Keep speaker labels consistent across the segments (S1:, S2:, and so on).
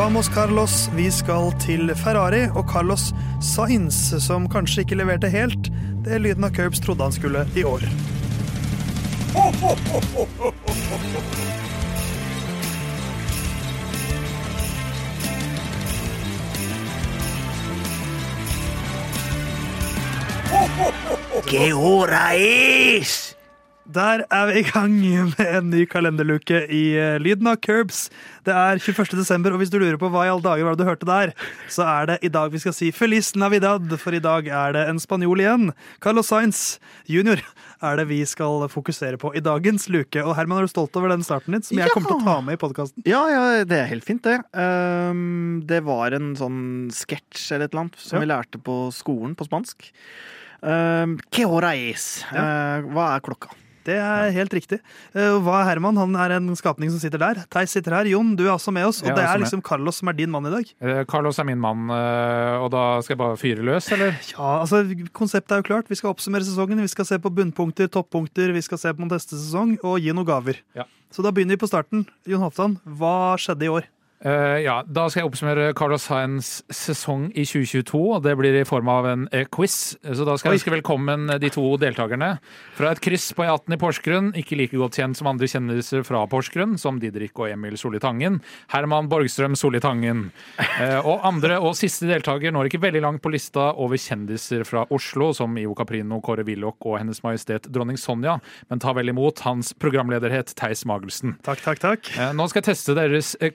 S1: Vamos Carlos, vi skal til Ferrari og Carlos Sainz, som kanskje ikke leverte helt det lyden av Curbs trodde han skulle i år.
S2: ¿Qué hora es?
S1: Der er vi i gang med en ny kalenderluke i eh, Lyden av Curbs. Det er 21. desember, og hvis du lurer på hva i alle dager var det du hørte der, så er det i dag vi skal si Feliz Navidad, for i dag er det en spanjol igjen. Carlos Sainz jr. er det vi skal fokusere på i dagens luke. Og Herman, er du stolt over den starten din, som jeg
S3: Ja.
S1: kommer til å ta med i podkasten?
S3: Ja, ja, det er helt fint, det. Um, det var en sånn sketsj eller et eller annet som
S1: Ja.
S3: vi lærte på skolen på spansk. Um, ¿Qué hora es? Eh, hva er klokka?
S1: Det er helt riktig. Eh, Hva er Herman? Han er en skapning som sitter der. Theis sitter her. Jon, du er også med oss. Og det er liksom Carlos som er din mann i dag.
S4: Eh, Carlos er min mann, eh, og da skal jeg bare fyre løs, eller?
S1: Ja, altså Konseptet er jo klart. Vi skal oppsummere sesongen. Vi skal se på bunnpunkter, toppunkter, vi skal se på neste sesong og gi noen gaver.
S4: Ja.
S1: Så da begynner vi på starten. Jon Halvdan, hva skjedde i år?
S4: Eh, ja, Da skal jeg oppsummere Carlos Sainz sesong i 2022, og det blir i form av en eh, quiz. Så da skal jeg ønske velkommen de to deltakerne. Fra et kryss på E18 i Porsgrunn, ikke like godt kjent som andre kjendiser fra Porsgrunn, som Didrik og Emil Solli Tangen. Herman Borgstrøm Solli Tangen. Uh, og andre og siste deltaker når ikke veldig langt på lista over kjendiser fra Oslo, som Io Caprino, Kåre Willoch og Hennes Majestet Dronning Sonja, men ta vel imot hans programlederhet Theis Magelsen.
S1: Takk, takk, takk.
S4: Eh, Nå skal jeg teste deres eh,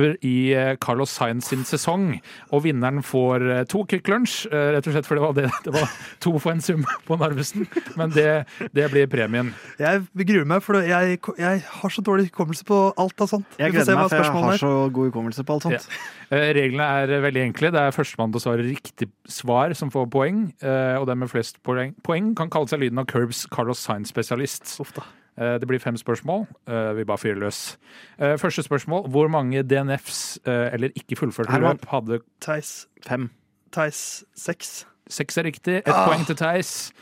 S4: kunnskaper i eh, Carlos Sainz sin sesong. Og vinneren får eh, to Quick Lunsj, eh, rett og slett fordi det var, det, det var to for en sum på Narvesen. Men det, det blir premien.
S1: Jeg gruer meg, for jeg, jeg har så dårlig hukommelse på alt av sånt.
S3: Jeg gleder meg, for jeg har så god hukommelse på alt sånt.
S4: Ja. Reglene er veldig enkle. Det er førstemann til å svare riktig svar som får poeng. eh, Og den med flest poeng, poeng kan kalle seg lyden av Curbs Carlos Sainz-spesialist. Eh, Det blir fem spørsmål. Eh, Vi bare fyrer løs. Eh, Første spørsmål. Hvor mange DNFs, eh, eller ikke fullførte løp, hadde
S1: Theis,
S3: Fem.
S1: Theis seks.
S4: Seks er riktig. Ett
S1: Ah.
S4: poeng til Theis.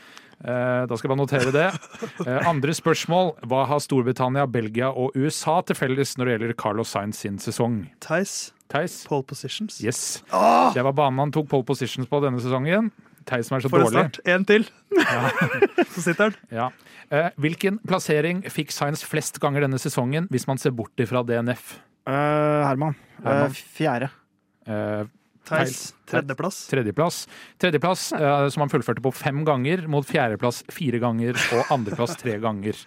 S4: Eh, Da skal jeg bare notere det. Eh, Andre spørsmål. Hva har Storbritannia, Belgia og USA til felles når det gjelder Carlos Sainz sin sesong?
S1: Theis,
S4: Theis?
S1: pole positions.
S4: Yes.
S1: Ah.
S4: Det var banen han tok pole positions på denne sesongen. Theis som er så
S1: for en
S4: dårlig.
S1: start. En til. Så sitter han.
S4: Ja. Eh, Hvilken plassering fikk Sainz flest ganger denne sesongen, hvis man ser bort ifra DNF?
S3: Uh, Herman.
S4: Herman.
S3: Uh, fjerde.
S4: Uh,
S1: Theis, tredjeplass.
S4: Tredjeplass. Tredjeplass uh, som han fullførte på fem ganger, mot fjerdeplass fire ganger og andreplass tre ganger.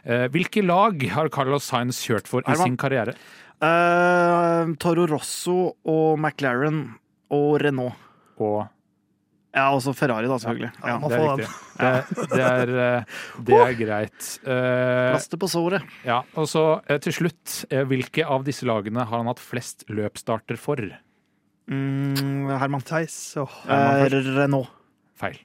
S4: Eh, hvilke lag har Carlos Sainz kjørt for i sin karriere?
S3: Eh, Toro Rosso og McLaren og Renault.
S4: Og
S3: Ja, også Ferrari, da, selvfølgelig.
S1: Ja,
S3: Ja.
S4: det er riktig. Det, det, er, eh, det er greit. Eh,
S3: Plaster på såret.
S4: ja, og så eh, til slutt, eh, hvilke av disse lagene har han hatt flest løpsstarter for?
S3: Mm, Herman.
S1: Theis og
S3: Eh, Renault.
S4: Feil.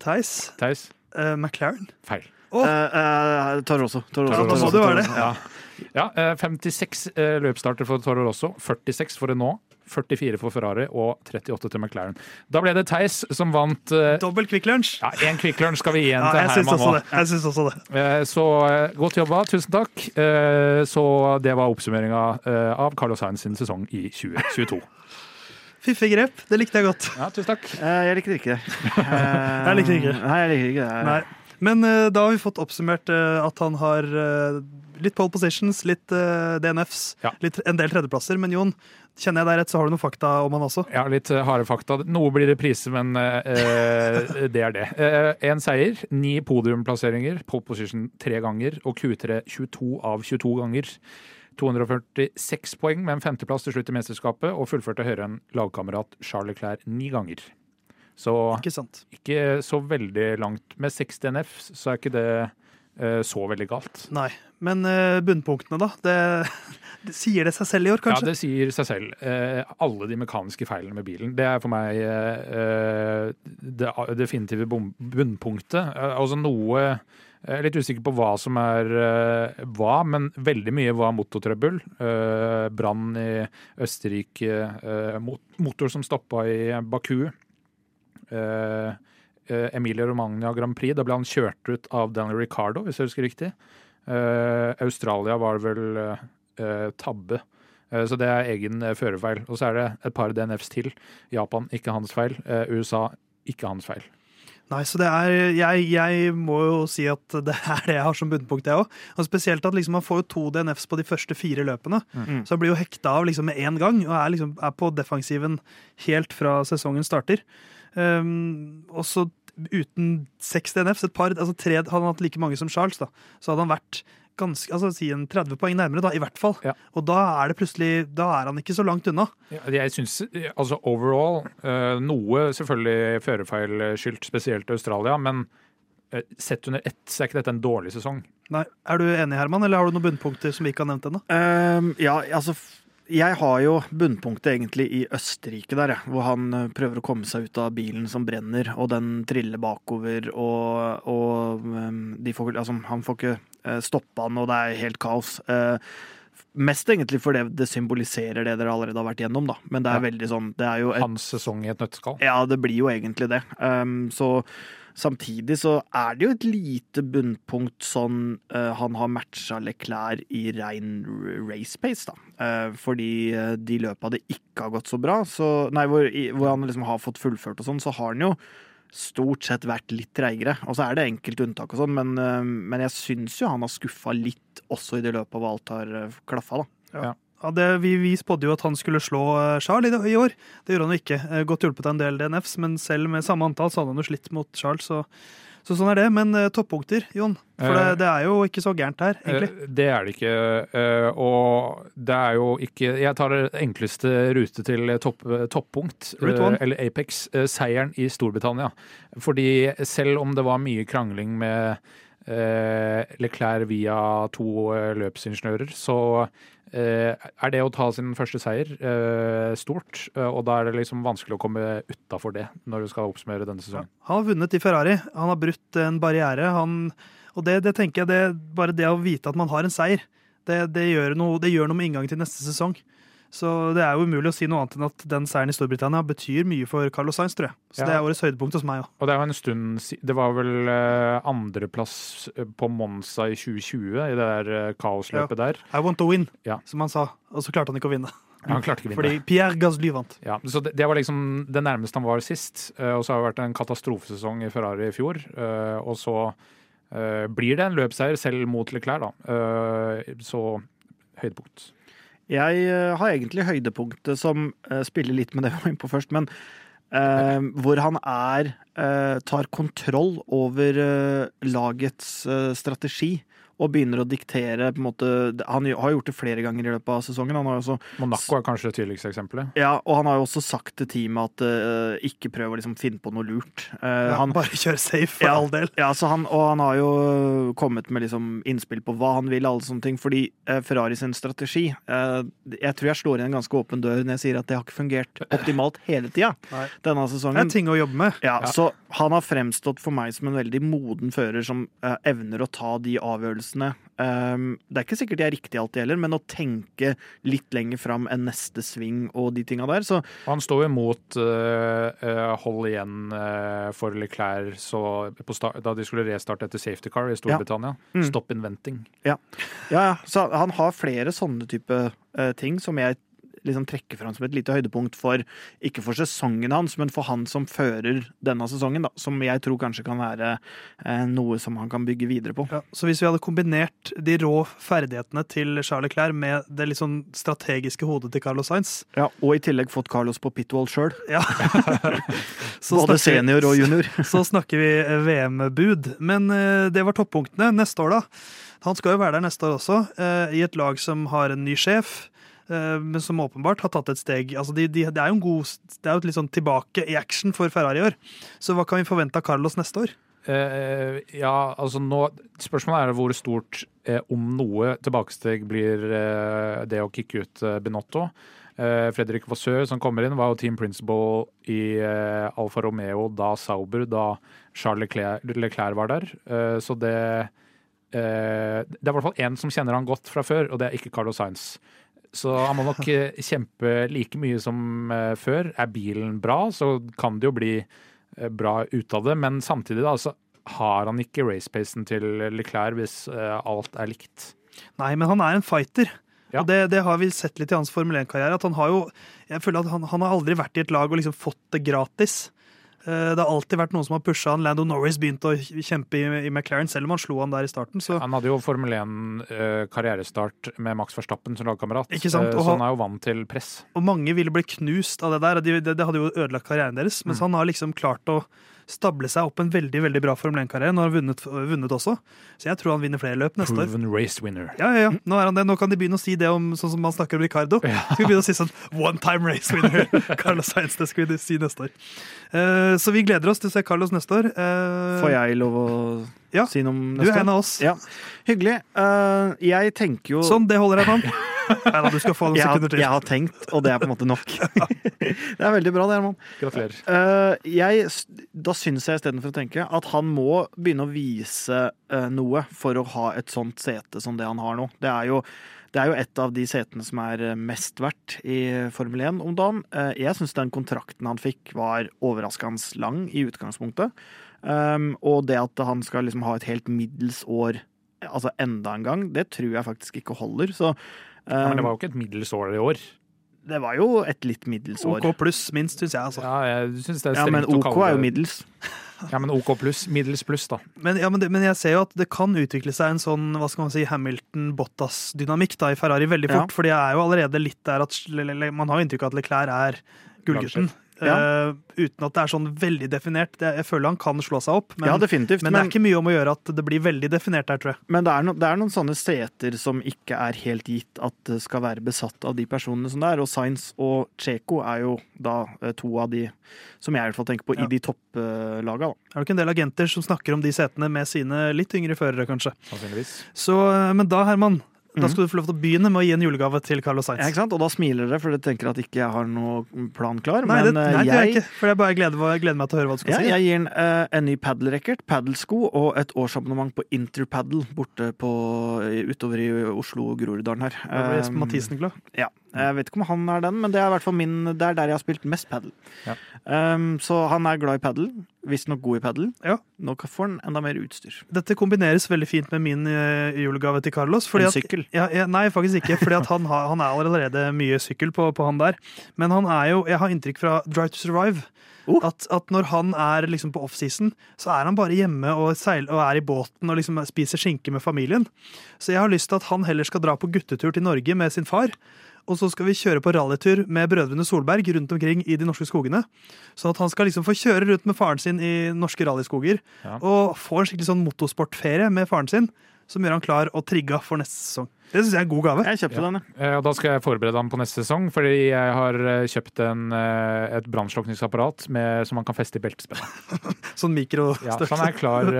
S1: Theis.
S4: Theis?
S1: Uh, McLaren.
S4: Feil.
S1: Åh.
S3: Uh, eh, Toro Rosso. Toro
S1: Ja,
S3: Rosso.
S1: da må
S3: Toro
S1: det det.
S4: Ja, ja eh, 56 eh, løpsstarter for Toro Rosso, 46 for Renault, 44 for Ferrari og 38 til McLaren. Da ble det Theis som vant eh,
S1: Dobbel Kvikk Lunsj.
S4: Ja, én Kvikk Lunsj skal vi gi en
S1: Ja,
S4: til
S1: jeg
S4: Herman
S1: også
S4: nå.
S1: det. Jeg syns også det.
S4: Eh, Så godt jobba, tusen takk. Eh, Så det var oppsummeringa av Carlos Sainz sin sesong i 2022.
S1: Fiffig grep. Det likte jeg godt.
S4: Ja, tusen takk.
S3: Eh, jeg likte ikke det. ikke.
S1: Jeg liker ikke.
S3: Nei, jeg likte ikke det.
S1: Nei. Men da har vi fått oppsummert at han har litt pole positions, litt uh, DNFs,
S4: Ja.
S1: litt, en del tredjeplasser. Men Jon, kjenner jeg deg rett, så har du noen fakta om han også?
S4: Ja, litt uh, harde fakta. Noe blir reprise, men eh, eh, det er det. Én seier, ni podiumplasseringer, pole position tre ganger, og Q3 22 av 22 ganger. 246 poeng med en femteplass til slutt i mesterskapet, og fullførte høyere enn lagkamerat Charles Leclerc ni ganger. Så
S1: Ikke
S4: ikke så veldig langt. Med 6 DNF så er ikke det eh, så veldig galt.
S1: Nei. Men eh, bunnpunktene, da? Det, det sier det seg selv i år, kanskje?
S4: Ja, det sier seg selv. Eh, alle de mekaniske feilene med bilen. Det er for meg eh, det definitive bunnpunktet. Eh, altså noe Jeg er litt usikker på hva som er eh, hva, men veldig mye var motortrøbbel. Eh, Brann i Østerrike, eh, motor som stoppa i Baku. Eh, eh, Emilia Romagna Grand Prix, da ble han kjørt ut av Daniel Ricardo, hvis jeg husker riktig. Eh, Australia var vel eh, tabbe Eh, Så det er egen eh, førerfeil. Og så er det et par DNFs til. Japan, ikke hans feil. Eh, USA, ikke hans feil.
S1: Nei, så det er, jeg, jeg må jo si at det er det jeg har som bunnpunkt, jeg òg. Og spesielt at liksom man får jo to DNFs på de første fire løpene.
S3: Mm.
S1: Så han blir jo hekta av liksom med én gang, og er, liksom, er på defensiven helt fra sesongen starter. Um, og så uten seks DNFs, et par, altså tre, hadde han hatt like mange som Charles, da, så hadde han vært ganske, altså si en 30 poeng nærmere, da, i hvert fall.
S4: Ja.
S1: Og da er det plutselig, da er han ikke så langt unna.
S4: Ja, Jeg syns altså overall eh, Noe selvfølgelig førerfeil skyldt, spesielt Australia, men eh, sett under ett så er ikke dette en dårlig sesong.
S1: Nei, Er du enig, Herman, eller har du noen bunnpunkter som vi ikke har nevnt ennå?
S3: Um, ja, altså Jeg har jo bunnpunktet egentlig i Østerrike der. Hvor han eh, prøver å komme seg ut av bilen som brenner, og den triller bakover, og, og ehm, de får, altså, han får ikke eh, stoppa han, og det er helt kaos. Eh, Mest egentlig fordi det symboliserer det dere allerede har vært gjennom, da. Men det er
S4: Ja.
S3: veldig sånn Det er jo et
S4: Hans sesong i et nøtteskall.
S3: Ja, det blir jo egentlig det. Um, så samtidig så er det jo et lite bunnpunkt sånn uh, han har matcha Leclerc i rein race pace, da. Uh, fordi uh, de løpa det ikke har gått så bra, så, nei, hvor, hvor han liksom har fått fullført og sånn, så har han jo stort sett vært litt treigere. Og så er det enkelte unntak og sånn, men, uh, men jeg syns jo han har skuffa litt også i det løpet hvor alt har klaffa, da.
S1: Ja. Ja, det, vi, vi spådde jo at han skulle slå eh, Charles i, i år. Det gjorde han jo ikke. Eh, Godt hjulpet av en del DNFs, men selv med samme antall så hadde han jo slitt mot Charles. Så, så sånn er det. Men uh, toppunkter, Jon? For det,
S4: Eh,
S1: det er jo ikke så gærent her, egentlig.
S4: Eh, Det er det ikke. eh, Og det er jo ikke Jeg tar det enkleste rute til topp, toppunkt, eh, eller Apex. eh, Seieren i Storbritannia. Fordi selv om det var mye krangling med eh, Leclerc via to eh, løpsingeniører, så eh, er det å ta sin første seier eh, stort. eh, Og da er det liksom vanskelig å komme utafor det når du skal oppsummere denne sesongen.
S1: Han har vunnet i Ferrari. Han har brutt en barriere. Han, og det, det tenker jeg, det, bare det å vite at man har en seier, det, det, gjør noe, det gjør noe med inngangen til neste sesong. Så det er jo umulig å si noe annet enn at den seieren i Storbritannia betyr mye for Carlos Sainz, tror jeg. Så
S4: Ja.
S1: det er årets høydepunkt hos meg òg.
S4: Og det er jo en stund siden Det var vel eh, andreplass eh, på Monza i 2020, i det der kaosløpet kaosløpet der.
S1: I want to win,
S4: Ja.
S1: som han sa. Og så klarte han ikke å vinne.
S4: Han klarte ikke å vinne.
S1: Fordi Pierre Gasly vant.
S4: Ja, så det, det var liksom det nærmeste han var sist. eh, og så har det vært en katastrofesesong i Ferrari i fjor. eh, og så eh, blir det en løpseier selv mot Leclerc, da. Eh, så høydepunkt.
S3: Jeg eh, har egentlig høydepunktet som eh, spiller litt med det vi var inne på først, men eh, hvor han er eh, tar kontroll over eh, lagets eh, strategi. Og begynner å diktere på en måte, Han har gjort det flere ganger i løpet av sesongen. Han har også,
S4: Monaco er kanskje det tydeligste eksempelet.
S3: ja, og han har jo også sagt til teamet at uh, ikke prøv å liksom finne på noe lurt. Uh,
S1: Ja,
S3: han,
S1: Bare kjør safe, for
S3: Ja.
S1: all del.
S3: ja, så han, og han har jo kommet med liksom innspill på hva han vil, alle sånne ting. Fordi uh, Ferrari sin strategi eh, Jeg tror jeg slår inn en ganske åpen dør når jeg sier at det har ikke fungert optimalt hele tida denne sesongen.
S1: Det er ting å jobbe med.
S3: Ja,
S4: Ja.
S3: Så han har fremstått for meg som en veldig moden fører som evner å ta de avgjørelsene. Um, det er ikke sikkert de er riktige alltid heller, men å tenke litt lenger fram enn neste sving og de tinga der. Så
S4: han står jo imot uh, hold igjen uh, for Leclerc så på sta- da de skulle restarte etter safety car i Storbritannia.
S3: Mm.
S4: Stop inventing.
S3: Ja, ja. Så han har flere sånne type uh, ting som jeg liksom trekke fram som et lite høydepunkt for ikke for sesongen hans, men for han som fører denne sesongen, da, som jeg tror kanskje kan være eh, noe som han kan bygge videre på.
S1: Ja, så hvis vi hadde kombinert de rå ferdighetene til Charles Clair med det litt sånn strategiske hodet til Carlos Sainz
S3: Ja, og i tillegg fått Carlos på pitwall sjøl.
S1: ja.
S3: Både senior og junior.
S1: så snakker vi eh, VM-bud. Men eh, det var toppunktene. Neste år, da. Han skal jo være der neste år også, eh, i et lag som har en ny sjef. Eh, Men som åpenbart har tatt et steg altså de, de, Det er jo en god Det er jo et litt sånn tilbake i action for Ferrari i år. Så hva kan vi forvente av Carlos neste år?
S4: Eh, ja, altså nå Spørsmålet er hvor stort, eh, om noe, tilbakesteg blir eh, det å kicke ut Benotto. Binotto. Eh, Fredrik Vassør, som kommer inn, var jo team principal i eh, Alfa Romeo da Sauber, da Charles Leclerc, Leclerc var der. Eh, så det eh, Det er i hvert fall én som kjenner han godt fra før, og det er ikke Carlos Sainz. Så han må nok eh, kjempe like mye som eh, før. Er bilen bra, så kan det jo bli eh, bra ut av det, men samtidig da, så har han ikke racepacen til Leclerc hvis alt er likt.
S1: Nei, men han er en fighter.
S4: Ja.
S1: Og det, det har vi sett litt i hans Formel 1-karriere. at Han har jo, jeg føler at han, han har aldri vært i et lag og liksom fått det gratis. Eh, Det har alltid vært noen som har pusha han. Lando Norris begynte å kjempe i, McLaren, selv om han slo han der i starten. Så
S4: Han hadde jo Formel 1-karrierestart med Max Verstappen som lagkamerat, eh, så
S1: han-
S4: er jo vant til press.
S1: Og mange ville bli knust av det der. det, hadde jo ødelagt karrieren deres. Mens han har liksom klart å stable seg opp en veldig veldig bra Formel 1-karriere. Nå har han vunnet, vunnet også. Så jeg tror han vinner flere løp neste år.
S4: Proven race winner.
S1: Ja, ja, ja. Nå, er han det. Nå kan de begynne å si det om sånn som man snakker om Ricardo. Skal vi begynne å si sånn one time race winner. Carlos Sainz, det skal vi si neste år. Uh, så vi gleder oss til å se Carlos neste år. Uh,
S3: Får jeg lov å
S1: Ja,
S3: si noe om neste år?
S1: Du er en av oss.
S3: Ja, Hyggelig. Uh, jeg tenker jo
S1: Sånn, det holder jeg Herman. Nei da, du skal få noen
S3: jeg har,
S1: sekunder
S3: jeg har tenkt, og det er på en måte nok. det er veldig bra, det, Herman.
S4: Gratulerer.
S3: Uh, jeg, da syns jeg istedenfor å tenke at han må begynne å vise uh, noe for å ha et sånt sete som det han har nå. Det er jo, det er jo et av de setene som er eh, mest verdt i Formel 1 om dagen. Eh, jeg syns den kontrakten han fikk, var overraskende lang i utgangspunktet. Um, og det at han skal liksom ha et helt middels år altså enda en gang, det tror jeg faktisk ikke holder. Så
S4: Ja, men det
S3: um,
S4: var jo ikke et middels år i år.
S3: det var jo et litt middels år.
S1: OK pluss, minst, syns jeg. altså.
S4: Ja, jeg synes det er
S3: Ja, men
S4: OK å
S3: OK
S4: det.
S3: er jo middels.
S4: Ja, men OK pluss. Middels pluss, da.
S1: Men, ja, men, det, men jeg ser jo at det kan utvikle seg en sånn hva skal man si, Hamilton-Bottas-dynamikk da i Ferrari veldig
S3: Ja.
S1: fort. For det er jo allerede litt der at man har jo inntrykk av at Leclerc er gullgutten.
S3: Ja.
S1: Uh, uten at det er sånn veldig definert. Jeg føler han kan slå seg opp, men,
S3: ja, definitivt.
S1: men det er ikke mye om å gjøre at det blir veldig definert der, tror jeg.
S3: Men det er, no, det er noen sånne seter som ikke er helt gitt at det skal være besatt av de personene som det er. Og Sainz og Cheko er jo da eh, to av de som jeg i hvert fall tenker på
S1: Ja.
S3: i de topplaga.
S1: Er det ikke en del agenter som snakker om de setene med sine litt yngre førere, kanskje? Så, eh, men da, Herman, da
S3: Mhm.
S1: skal du få lov til å begynne med å gi en julegave til Carlos
S3: Ja,
S1: Sainz.
S3: ikke sant? Og da smiler dere, for dere tenker at ikke jeg har noe plan klar.
S1: Nei, det,
S3: men
S1: nei, gjør jeg
S3: jeg,
S1: ikke. For jeg bare gleder, gleder meg til å høre hva du skal
S3: ja,
S1: si.
S3: jeg gir en, uh, en ny padelracket, padelsko og et årsabonnement på Interpaddle borte på, utover i Oslo og Groruddalen her.
S1: Da blir
S3: Um,
S1: Mathisen glad.
S3: Ja, jeg vet ikke om han er den, men det er i hvert fall min, det er der jeg har spilt mest padel.
S4: Ja.
S3: Um, så han er glad i padel, visstnok god i padel.
S1: Ja.
S3: Nå får han enda mer utstyr.
S1: Dette kombineres veldig fint med min uh, julegave til Carlos. Fordi
S3: En
S1: at,
S3: sykkel?
S1: Ja, ja, nei, faktisk ikke. Fordi han, har, han er allerede mye sykkel på, på han der. Men han er jo Jeg har inntrykk fra Drive to Survive.
S3: Oh.
S1: At, at når han er liksom på offseason, så er han bare hjemme og, seil, og er i båten og liksom spiser skinke med familien. Så jeg har lyst til at han heller skal dra på guttetur til Norge med sin far. Og så skal vi kjøre på rallytur med brødrene Solberg rundt omkring i de norske skogene. Sånn at han skal liksom få kjøre rundt med faren sin i norske rallyskoger.
S4: Ja.
S1: Og få en skikkelig sånn motorsportferie med faren sin, som gjør han klar og trigga for neste sesong. Det syns jeg er en god gave.
S3: Jeg kjøpte
S4: Ja.
S3: den, jeg.
S4: Eh, Og da skal jeg forberede ham på neste sesong, fordi jeg har eh, kjøpt en, eh, et brannslukningsapparat som man kan feste i beltespennet.
S1: Sånn
S4: Ja, så han er klar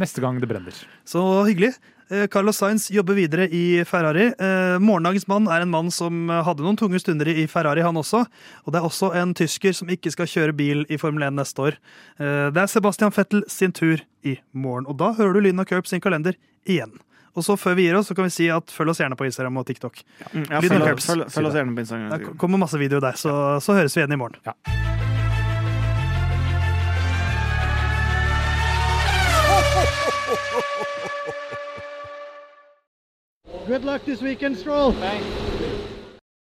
S4: neste gang det brenner.
S1: Så hyggelig. Carlos Sainz jobber videre i Ferrari. Eh, Morgendagens mann er en mann som hadde noen tunge stunder i Ferrari, han også. Og det er også en tysker som ikke skal kjøre bil i Formel 1 neste år. Eh, Det er Sebastian Fettel sin tur i morgen. Og da hører du lyden av Curb sin kalender igjen. Og så før vi gir oss, så kan vi si at følg oss gjerne på Instagram og TikTok.
S3: Mm, Ja, følg,
S1: følg,
S3: følg, følg oss gjerne på Instagram.
S1: Det kommer masse videoer der, så, så høres vi igjen i morgen.
S3: Good luck this weekend, Stroll.